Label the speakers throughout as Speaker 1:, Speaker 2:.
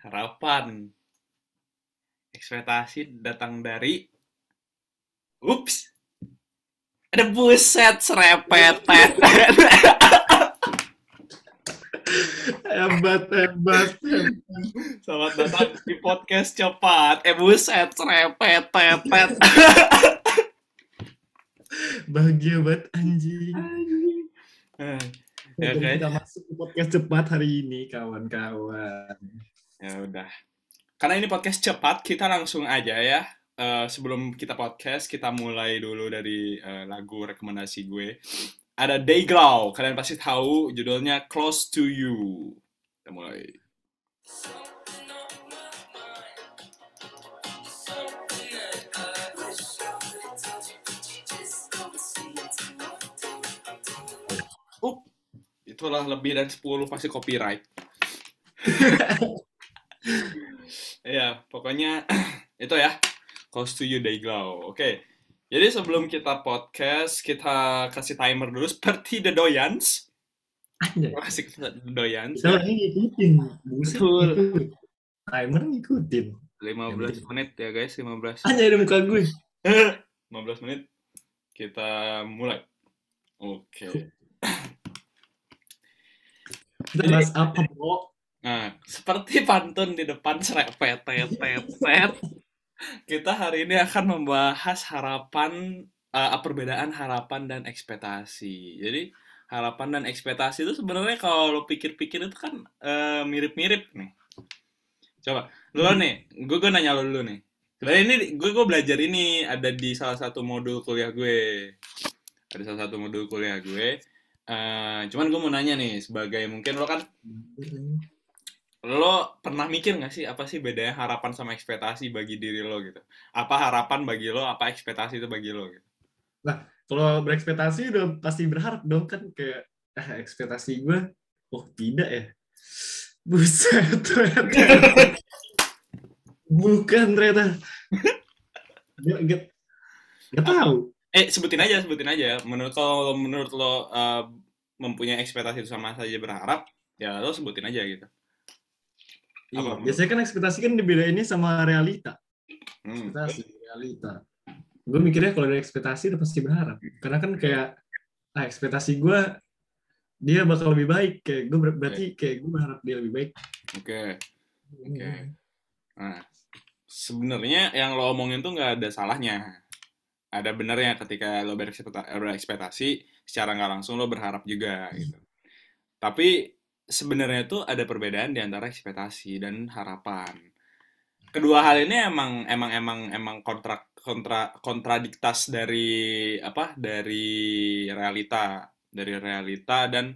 Speaker 1: harapan. Ekspektasi datang dari ups. Ada buset serepet.
Speaker 2: Hebat hebat
Speaker 1: selamat datang di podcast cepat. Eh buset serepet tetet
Speaker 2: bahagia banget anjing.
Speaker 1: Eh,
Speaker 2: ya,
Speaker 1: guys.
Speaker 2: kita masuk ke podcast cepat hari ini kawan-kawan.
Speaker 1: Ya udah. Karena ini podcast cepat kita langsung aja ya. Eh, sebelum kita podcast kita mulai dulu dari eh, lagu rekomendasi gue. Ada Dayglow kalian pasti tahu judulnya Close to You. Kita mulai itulah lebih dari 10 pasti copyright. Iya, pokoknya itu ya. Close to you Dayglow. Oke. Jadi sebelum kita podcast, kita kasih timer dulu seperti The Doyans. Kasih The Doyans.
Speaker 2: kita ngikutin
Speaker 1: Betul.
Speaker 2: timer ngikutin
Speaker 1: 15 menit ya guys, 15.
Speaker 2: anjay ada muka gue
Speaker 1: 15 menit. Kita mulai. Oke.
Speaker 2: kita bahas apa bro
Speaker 1: Nah, seperti pantun di depan serepet, tet, kita hari ini akan membahas harapan, eh, perbedaan harapan dan ekspektasi. Jadi, harapan dan ekspektasi itu sebenarnya kalau lo pikir-pikir itu kan eh, mirip-mirip nih. Coba, lo nih, gue gue nanya lo dulu nih. Sebenarnya ini gue gue belajar ini ada di salah satu modul kuliah gue. Ada salah satu modul kuliah gue. Eh, cuman gue mau nanya nih, sebagai mungkin lo kan lo pernah mikir nggak sih apa sih bedanya harapan sama ekspektasi bagi diri lo gitu? Apa harapan bagi lo, apa ekspektasi itu bagi lo gitu?
Speaker 2: kalau berekspektasi udah pasti berharap dong kan kayak ah, ekspektasi gue oh tidak ya buset ternyata bukan ternyata gak, gak, gak tahu
Speaker 1: Eh sebutin aja, sebutin aja. Menurut kalau menurut lo eh, mempunyai ekspektasi itu sama saja berharap, ya lo sebutin aja gitu.
Speaker 2: Iya,
Speaker 1: Apa?
Speaker 2: biasanya kan ekspektasi kan dibedainnya sama realita
Speaker 1: Hmm.
Speaker 2: ekspektasi realita gue mikirnya kalau ada ekspektasi udah pasti berharap karena kan kayak ah ekspektasi gue dia bakal lebih baik kayak gue ber- berarti kayak gue berharap dia lebih baik
Speaker 1: Oke. Oke. Nah, sebenarnya yang lo omongin tuh nggak ada salahnya. Ada benernya ketika lo berekspekta- berekspektasi, secara nggak langsung lo berharap juga gitu. Tapi sebenarnya tuh ada perbedaan di antara ekspektasi dan harapan. Kedua hal ini emang emang emang emang kontra kontra kontradiktas dari apa? Dari realita, dari realita dan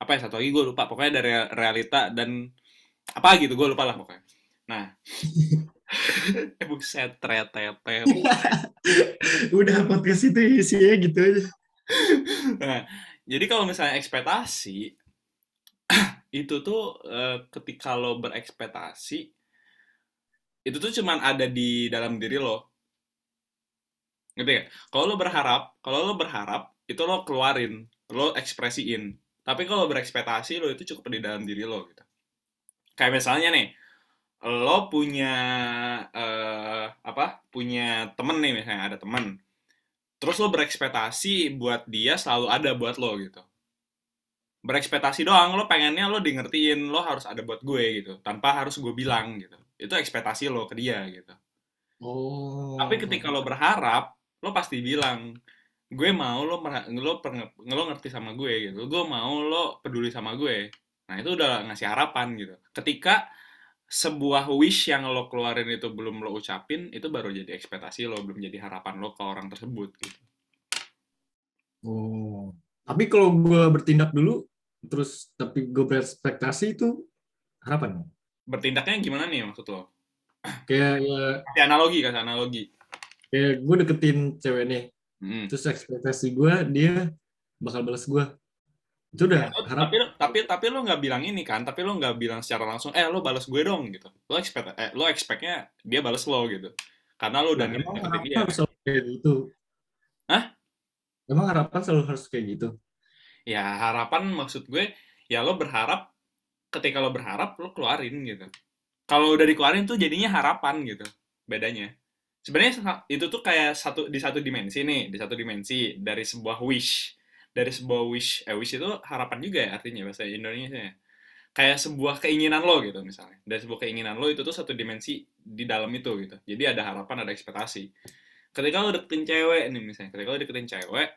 Speaker 1: apa ya satu lagi gue lupa. Pokoknya dari realita dan apa gitu gue lupa lah pokoknya. Nah, buset, tretetet.
Speaker 2: udah podcast itu isinya gitu aja
Speaker 1: Nah, jadi kalau misalnya ekspektasi itu tuh eh, ketika lo berekspektasi itu tuh cuman ada di dalam diri lo. Ngerti gak? Kalau lo berharap, kalau lo berharap itu lo keluarin, lo ekspresiin. Tapi kalau berekspektasi lo itu cukup di dalam diri lo gitu. Kayak misalnya nih, lo punya eh, apa? Punya temen nih misalnya ada temen. Terus lo berekspektasi buat dia selalu ada buat lo gitu. Berekspektasi doang, lo pengennya lo di ngertiin, lo harus ada buat gue gitu, tanpa harus gue bilang gitu. Itu ekspektasi lo ke dia gitu.
Speaker 2: oh
Speaker 1: Tapi ketika lo berharap, lo pasti bilang, gue mau lo lo, lo ngerti sama gue gitu. Gue mau lo peduli sama gue. Nah, itu udah ngasih harapan gitu. Ketika sebuah wish yang lo keluarin itu belum lo ucapin, itu baru jadi ekspektasi lo, belum jadi harapan lo ke orang tersebut gitu.
Speaker 2: oh tapi kalau gue bertindak dulu terus tapi gue berekspektasi itu harapan
Speaker 1: Bertindaknya gimana nih maksud lo?
Speaker 2: kayak ya,
Speaker 1: analogi, kasih analogi.
Speaker 2: kayak gue deketin cewek nih
Speaker 1: Hmm.
Speaker 2: terus ekspektasi gue dia bakal balas gue itu udah harap
Speaker 1: Tapi tapi tapi lo nggak bilang ini kan, tapi lo nggak bilang secara langsung, eh lo balas gue dong gitu. Lo expect eh, lo expectnya dia balas lo gitu. Karena lo udah
Speaker 2: Nah, emang harapan
Speaker 1: dia.
Speaker 2: harus selalu kayak gitu
Speaker 1: Hah?
Speaker 2: emang harapan selalu harus kayak gitu
Speaker 1: Ya harapan maksud gue, ya lo berharap ketika lo berharap lo keluarin gitu kalau udah dikeluarin tuh jadinya harapan gitu bedanya sebenarnya itu tuh kayak satu di satu dimensi nih di satu dimensi dari sebuah wish dari sebuah wish eh wish itu harapan juga ya artinya bahasa Indonesia ya. Kayak sebuah keinginan lo gitu misalnya. Dari sebuah keinginan lo itu tuh satu dimensi di dalam itu gitu. Jadi ada harapan ada ekspektasi. Ketika lo deketin cewek nih misalnya ketika lo deketin cewek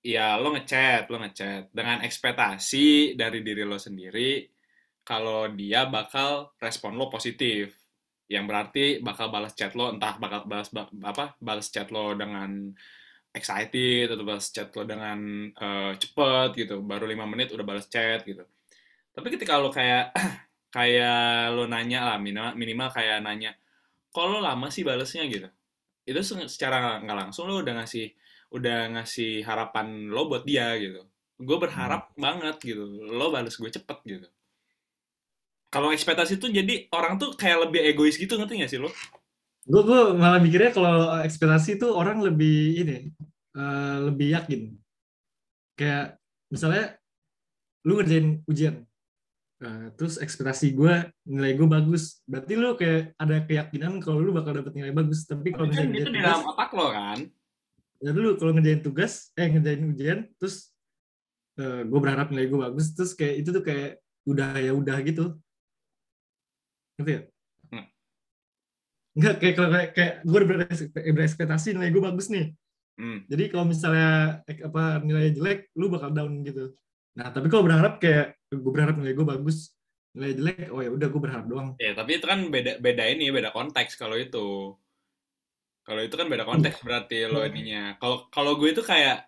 Speaker 1: ya lo ngechat lo ngechat. Dengan ekspektasi dari diri lo sendiri kalau dia bakal respon lo positif. Yang berarti bakal balas chat lo entah bakal balas ba- apa balas chat lo dengan excited atau balas chat lo dengan eh, cepet gitu. Baru lima menit udah balas chat gitu. Tapi ketika lo kayak kayak lo nanya lah minimal minimal kayak nanya lo lama sih balesnya? gitu. Itu se- secara nggak langsung lo udah ngasih udah ngasih harapan lo buat dia gitu. Gue berharap banget gitu lo balas gue cepet gitu. Kalau ekspektasi tuh jadi orang tuh kayak lebih egois gitu ngerti gak sih lo
Speaker 2: Gue gue malah mikirnya kalau ekspektasi itu orang lebih ini eh, lebih yakin. Kayak misalnya lu ngerjain ujian, Nah, terus ekspektasi gue nilai gue bagus, berarti lu kayak ada keyakinan kalau lu bakal dapet nilai bagus. Tapi kalau
Speaker 1: kan
Speaker 2: misalnya
Speaker 1: itu
Speaker 2: ngerjain
Speaker 1: di dalam otak lo kan
Speaker 2: ya dulu kalau ngerjain tugas, eh ngerjain ujian, terus gue berharap nilai gue bagus, terus kayak itu tuh kayak udah ya udah gitu. Ngerti ya? Enggak, kayak kalau kayak, kayak gue berekspektasi nilai gue bagus nih.
Speaker 1: hmm.
Speaker 2: Jadi kalau misalnya apa nilainya jelek, lu bakal down gitu. Nah, tapi kalau berharap kayak gue berharap nilai gue bagus, nilai jelek, oh ya udah gue berharap doang.
Speaker 1: ya tapi itu kan beda beda ini beda konteks kalau itu kalau itu kan beda konteks berarti lo ininya kalau kalau gue itu kayak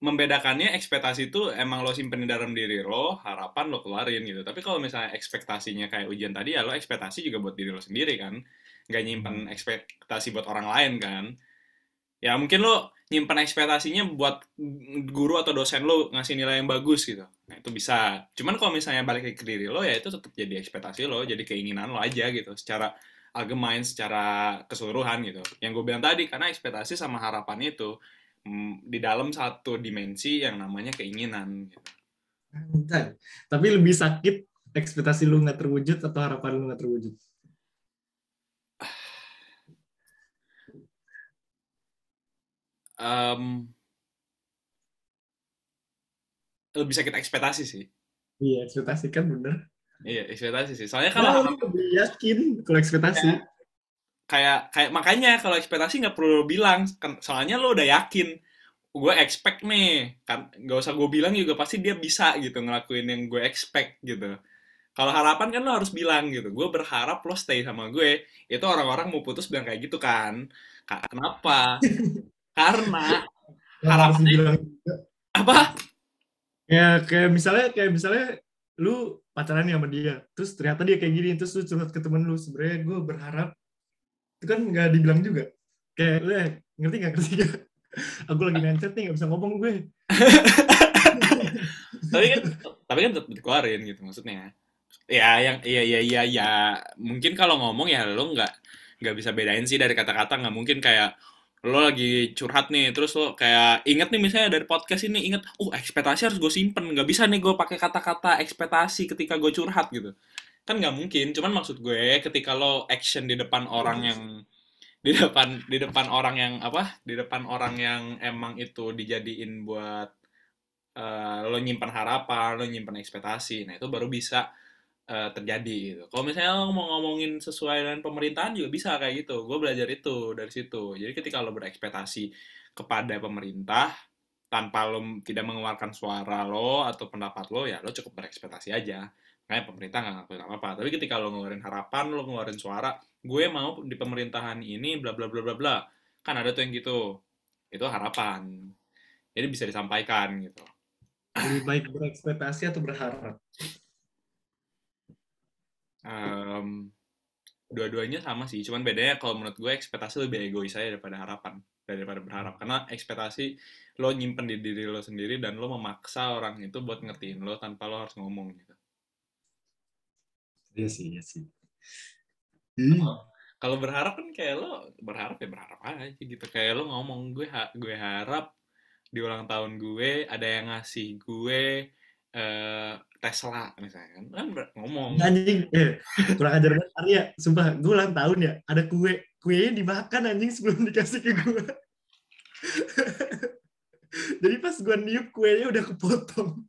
Speaker 1: membedakannya ekspektasi itu emang lo simpen di dalam diri lo harapan lo keluarin gitu tapi kalau misalnya ekspektasinya kayak ujian tadi ya lo ekspektasi juga buat diri lo sendiri kan nggak nyimpen ekspektasi buat orang lain kan. Ya mungkin lo nyimpen ekspektasinya buat guru atau dosen lo ngasih nilai yang bagus gitu. Nah itu bisa. Cuman kalau misalnya balik ke diri lo ya itu tetap jadi ekspektasi lo jadi keinginan lo aja gitu. Secara algemein secara keseluruhan gitu. Yang gue bilang tadi karena ekspektasi sama harapan itu mm, di dalam satu dimensi yang namanya keinginan gitu.
Speaker 2: Tapi lebih sakit ekspektasi lu nggak terwujud atau harapan lu nggak terwujud.
Speaker 1: Em, lebih sakit ekspektasi sih.
Speaker 2: Iya, ekspektasi kan bener.
Speaker 1: iya ekspektasi sih. Soalnya kalau
Speaker 2: Kalau lu lebih yakin kalau ekspektasi.
Speaker 1: kayak kayak makanya kalau ekspektasi nggak perlu bilang. Kan soalnya lo udah yakin. Gue expect nih. Kan nggak usah gue bilang juga pasti dia bisa gitu ngelakuin yang gue expect gitu. Kalau harapan kan lo harus bilang gitu. Gue berharap lo stay sama gue. Itu orang-orang mau putus bilang kayak gitu kan. Ka- kenapa karena
Speaker 2: harus
Speaker 1: harapannya- apa?
Speaker 2: Ya kayak misalnya kayak misalnya lu pacaran sama dia terus ternyata dia kayak gini terus lu curhat ke temen lu. Sebenarnya gue berharap itu kan nggak dibilang juga. Kayak lu ngerti nggak ngerti nggak? Aku lagi mencet nih nggak bisa ngomong gue.
Speaker 1: Tapi kan tapi kan tetap dikeluarin gitu maksudnya. Ya yang iya iya iya ya mungkin kalau ngomong ya lo nggak nggak bisa bedain sih dari kata-kata. Nggak mungkin kayak lo lagi curhat nih terus lo kayak inget nih misalnya dari podcast ini inget uh ekspektasi harus gue simpen nggak bisa nih gue pakai kata-kata ekspektasi ketika gue curhat gitu kan nggak mungkin cuman maksud gue ketika lo action di depan orang yang di depan di depan orang yang apa di depan orang yang emang itu dijadiin buat eh, lo nyimpan harapan, lo nyimpan ekspektasi. Nah, itu baru bisa eh, terjadi gitu. Kalau misalnya lo mau ngomongin sesuai dengan pemerintahan juga bisa kayak gitu. Gue belajar itu dari situ. Jadi ketika lo berekspektasi kepada pemerintah tanpa lo tidak mengeluarkan suara lo atau pendapat lo, ya lo cukup berekspektasi aja. Kayak pemerintah nggak ngelakuin apa-apa. Tapi ketika lo ngeluarin harapan, lo ngeluarin suara, gue mau di pemerintahan ini bla bla bla bla bla. Kan ada tuh yang gitu. Itu harapan. Jadi bisa disampaikan gitu.
Speaker 2: lebih baik berekspektasi atau berharap
Speaker 1: Em, dua-duanya sama sih, cuman bedanya kalau menurut gue ekspektasi lebih egois aja daripada harapan, daripada berharap. Karena ekspektasi lo nyimpen di diri lo sendiri dan lo memaksa orang itu buat ngertiin lo tanpa lo harus ngomong gitu.
Speaker 2: iya sih iya sih
Speaker 1: Kalau berharap kan kayak lo berharap ya berharap aja gitu. Kayak lo ngomong gue ha- gue harap di ulang tahun gue ada yang ngasih gue eh, Tesla misalnya kan kan ngomong
Speaker 2: Anjing, eh, kurang ajar banget Arya. Sumpah, gue ulang tahun ya, ada kue. Kuenya dimakan anjing sebelum dikasih ke gue. Jadi pas gue niup kuenya udah kepotong.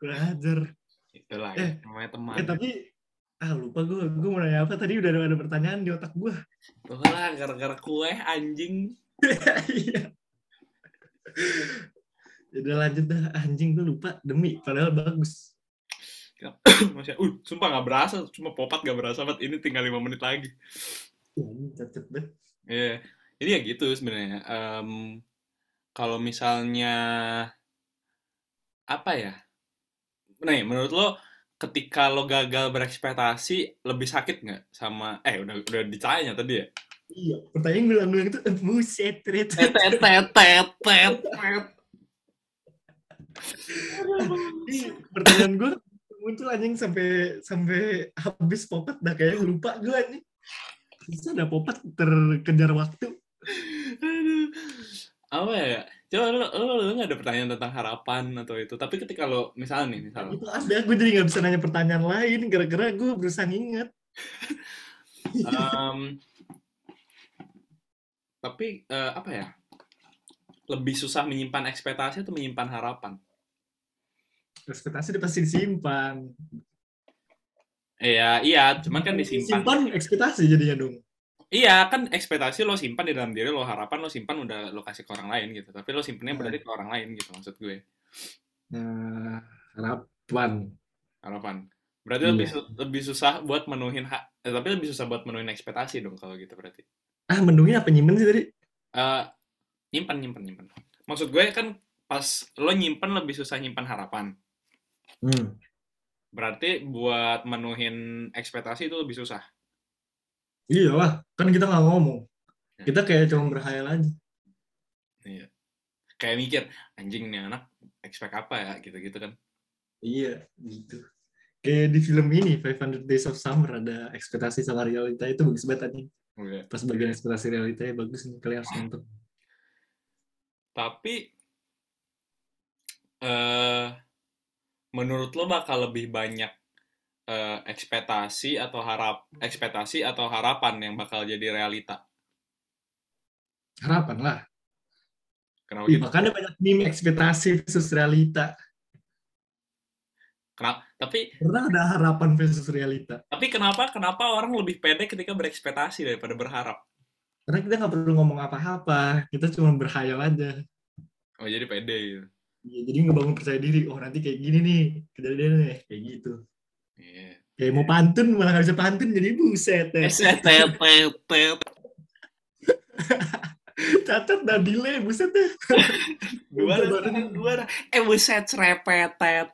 Speaker 2: kurang ajar.
Speaker 1: itulah
Speaker 2: Eh,
Speaker 1: ya, namanya teman
Speaker 2: Eh tapi ah lupa gue gue mau nanya apa tadi udah ada, ada pertanyaan di otak gue
Speaker 1: lah gara-gara kue anjing
Speaker 2: iya Ya udah lanjut dah anjing gue lupa demi padahal bagus
Speaker 1: Masya, uh, sumpah nggak berasa, cuma popat nggak berasa banget. Ini tinggal lima menit lagi.
Speaker 2: ya, ini cacat deh
Speaker 1: Iya, jadi ya gitu sebenarnya. Em, kalau misalnya apa ya? Nih, menurut lo ketika lo gagal berekspektasi lebih sakit nggak sama eh udah udah ditanya tadi ya?
Speaker 2: iya pertanyaan gue ulang itu buset tet
Speaker 1: Tet tet
Speaker 2: pertanyaan gue muncul anjing sampai sampai habis popat dah kayak lupa gue anjing bisa ada popat terkejar waktu
Speaker 1: Aduh. Apa ya? Coba lo, lo, lo nggak ada pertanyaan tentang harapan atau itu. Tapi ketika lo, misalnya nih, misalnya.
Speaker 2: itu ada gue jadi nggak bisa nanya pertanyaan lain gara-gara gue berusaha nginget
Speaker 1: Em, tapi eh, apa ya? Lebih susah menyimpan ekspektasi atau menyimpan harapan?
Speaker 2: ekspektasi pasti disimpan
Speaker 1: Iya, iya, cuman kan disimpan.
Speaker 2: simpan ekspektasi jadinya dong
Speaker 1: Iya, kan ekspektasi lo simpan di dalam diri lo, harapan lo simpan udah lo kasih ke orang lain gitu. Tapi lo simpennya berarti ke orang lain gitu maksud gue.
Speaker 2: nah harapan
Speaker 1: Harapan. Berarti lebih
Speaker 2: Iya.
Speaker 1: su- lebih susah buat menuhin hak, eh, tapi lebih susah buat menuhin ekspektasi dong kalau gitu berarti.
Speaker 2: ah mendungnya apa nyimpen sih tadi
Speaker 1: Eh, nyimpan, nyimpan, nyimpan. Maksud gue kan pas lo nyimpan lebih susah nyimpan harapan.
Speaker 2: hmm.
Speaker 1: Berarti buat menuhin ekspektasi itu lebih susah.
Speaker 2: iyalah kan kita nggak ngomong
Speaker 1: Ya.
Speaker 2: kita kayak cuma berhayal aja
Speaker 1: Iya. Kayak mikir, anjing nih anak expect apa ya gitu-gitu kan.
Speaker 2: iya gitu kayak di film ini 500 Days of Summer ada ekspektasi sama realita itu bagus banget anjing
Speaker 1: Oke.
Speaker 2: pas bagian ekspektasi realitanya bagus nih kalian harus nonton
Speaker 1: Tapi eh menurut lo bakal lebih banyak eh, ekspektasi atau harap ekspektasi atau harapan yang bakal jadi realita?
Speaker 2: harapan lah
Speaker 1: Kenapa
Speaker 2: Ih,
Speaker 1: gitu?
Speaker 2: makanya banyak meme ekspektasi versus realita
Speaker 1: Kenapa? Tapi
Speaker 2: pernah ada harapan versus realita
Speaker 1: tapi kenapa kenapa orang lebih pede ketika berekspektasi daripada berharap?
Speaker 2: Karena kita nggak perlu ngomong apa-apa kita cuma berhayal aja
Speaker 1: Oh jadi pede gitu.
Speaker 2: Ya, jadi ngebangun percaya diri oh nanti kayak gini nih kejadian nih kayak gitu
Speaker 1: Iya.
Speaker 2: kayak mau pantun malah nggak bisa pantun jadi buset ya.
Speaker 1: Esetetetet.
Speaker 2: cacat dan delay buset deh
Speaker 1: Dua dua. Eh buset repetetet.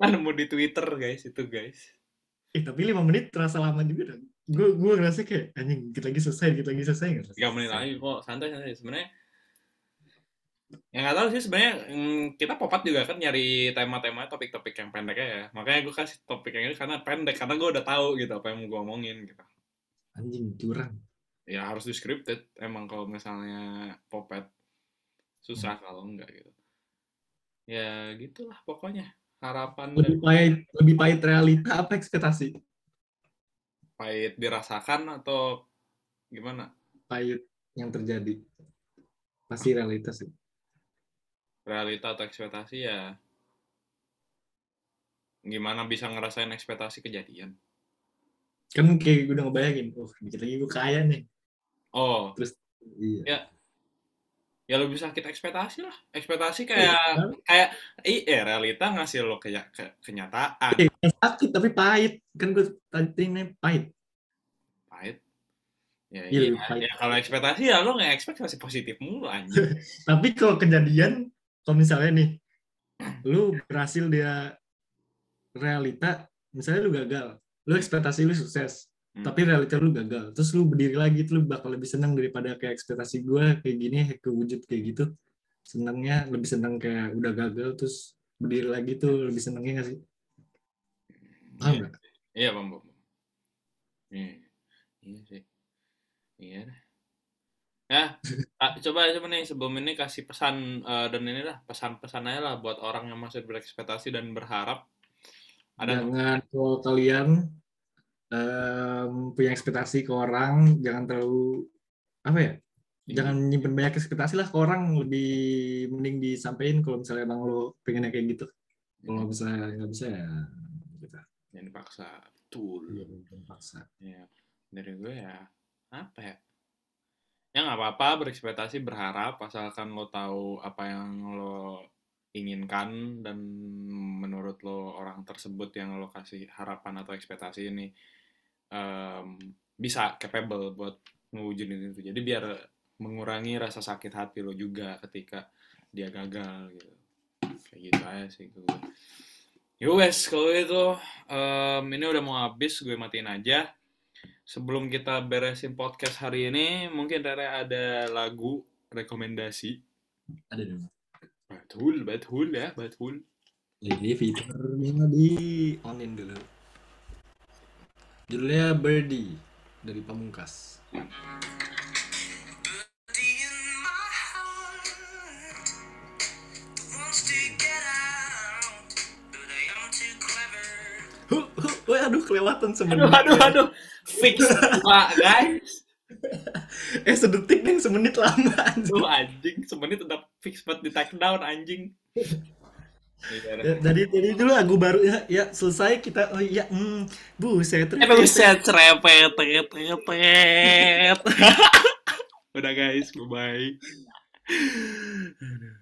Speaker 1: Kan nemu di Twitter guys itu guys.
Speaker 2: eh tapi lima menit terasa lama juga dong gue gue ngerasa kayak anjing dikit lagi selesai dikit lagi selesai nggak
Speaker 1: Tiga menit lagi kok santai santai. Sebenarnya. yang nggak tahu sih sebenarnya mm, kita popat juga kan nyari tema-tema topik-topik yang pendek ya makanya gue kasih topik yang ini karena pendek karena gue udah tahu gitu apa yang mau gue omongin gitu.
Speaker 2: Anjing curang.
Speaker 1: Ya harus di scripted emang kalau misalnya popet susah kalau enggak gitu. Ya gitulah pokoknya. Harapan
Speaker 2: lebih pahit lebih pahit realita apa ekspektasi
Speaker 1: pahit dirasakan atau gimana?
Speaker 2: Pahit yang terjadi. Pasti realitas sih.
Speaker 1: Realita atau ekspektasi ya gimana bisa ngerasain ekspektasi kejadian?
Speaker 2: Kan kayak gue udah ngebayangin oh dikit lagi gue kaya nih.
Speaker 1: Oh.
Speaker 2: Iya.
Speaker 1: Ya lebih sakit ekspektasi lah. Ekspektasi kayak kayak i eh realita ngasih lo ke, ke kenyataan.
Speaker 2: Eh, sakit tapi pahit. Kan gue tadi ini pahit.
Speaker 1: Pahit? Ya,
Speaker 2: Iya,
Speaker 1: iya,
Speaker 2: lebih pahit.
Speaker 1: ya kalau ekspektasi ya lo nggak ekspek masih positif mulu anjing.
Speaker 2: Tapi kalau kejadian kalau misalnya nih lu berhasil dia realita misalnya lu gagal lu ekspektasi lu sukses
Speaker 1: Hmm.
Speaker 2: tapi realita lu gagal terus lu berdiri lagi tuh lu bakal lebih senang daripada kayak ekspektasi gue kayak gini kewujud kayak gitu senangnya lebih senang kayak udah gagal terus berdiri lagi tuh lebih senangnya gak sih paham
Speaker 1: Iya.
Speaker 2: nggak
Speaker 1: Iya, Bang. Bang. Iya. Iya sih. Iya. Ya, ah, coba coba nih sebelum ini kasih pesan eh, dan ini lah pesan-pesan aja lah buat orang yang masih berekspektasi dan berharap. Ada?
Speaker 2: Jangan kalau kalian em, punya ekspektasi ke orang, jangan terlalu apa ya? Jangan nyimpen banyak ekspektasi lah ke orang, lebih mending disampaikan kalau misalnya emang lo pengennya kayak gitu. Kalau misalnya nggak bisa ya kita
Speaker 1: Jangan dipaksa. Betul.
Speaker 2: paksa.
Speaker 1: Ya, dari gue ya apa ya? Ya nggak apa-apa berekspektasi berharap asalkan lo tahu apa yang lo inginkan dan menurut lo orang tersebut yang lo kasih harapan atau ekspektasi ini em, bisa capable buat ngewujudin itu. Jadi biar mengurangi rasa sakit hati lo juga ketika dia gagal gitu. Kayak gitu aja sih gue. Yo wes, kalau itu em, ini udah mau habis, gue matiin aja. Sebelum kita beresin podcast hari ini, mungkin Rere ada lagu rekomendasi.
Speaker 2: Ada dong.
Speaker 1: Betul, betul ya, betul.
Speaker 2: Jadi fiturnya di onin dulu. Judulnya Birdie dari Pamungkas. Huh, huh, wah, aduh kelewatan
Speaker 1: Aduh,
Speaker 2: semenit.
Speaker 1: aduh, aduh. Fix, Pak, guys.
Speaker 2: Eh sedetik nih semenit lama.
Speaker 1: Tuh anjing, semenit udah fix buat di take down anjing. Iya,
Speaker 2: Ya, dari dari dulu lagu baru ya, ya selesai kita oh iya hmm, bu saya
Speaker 1: Eh, buset, cerepet. Udah guys, bye-bye.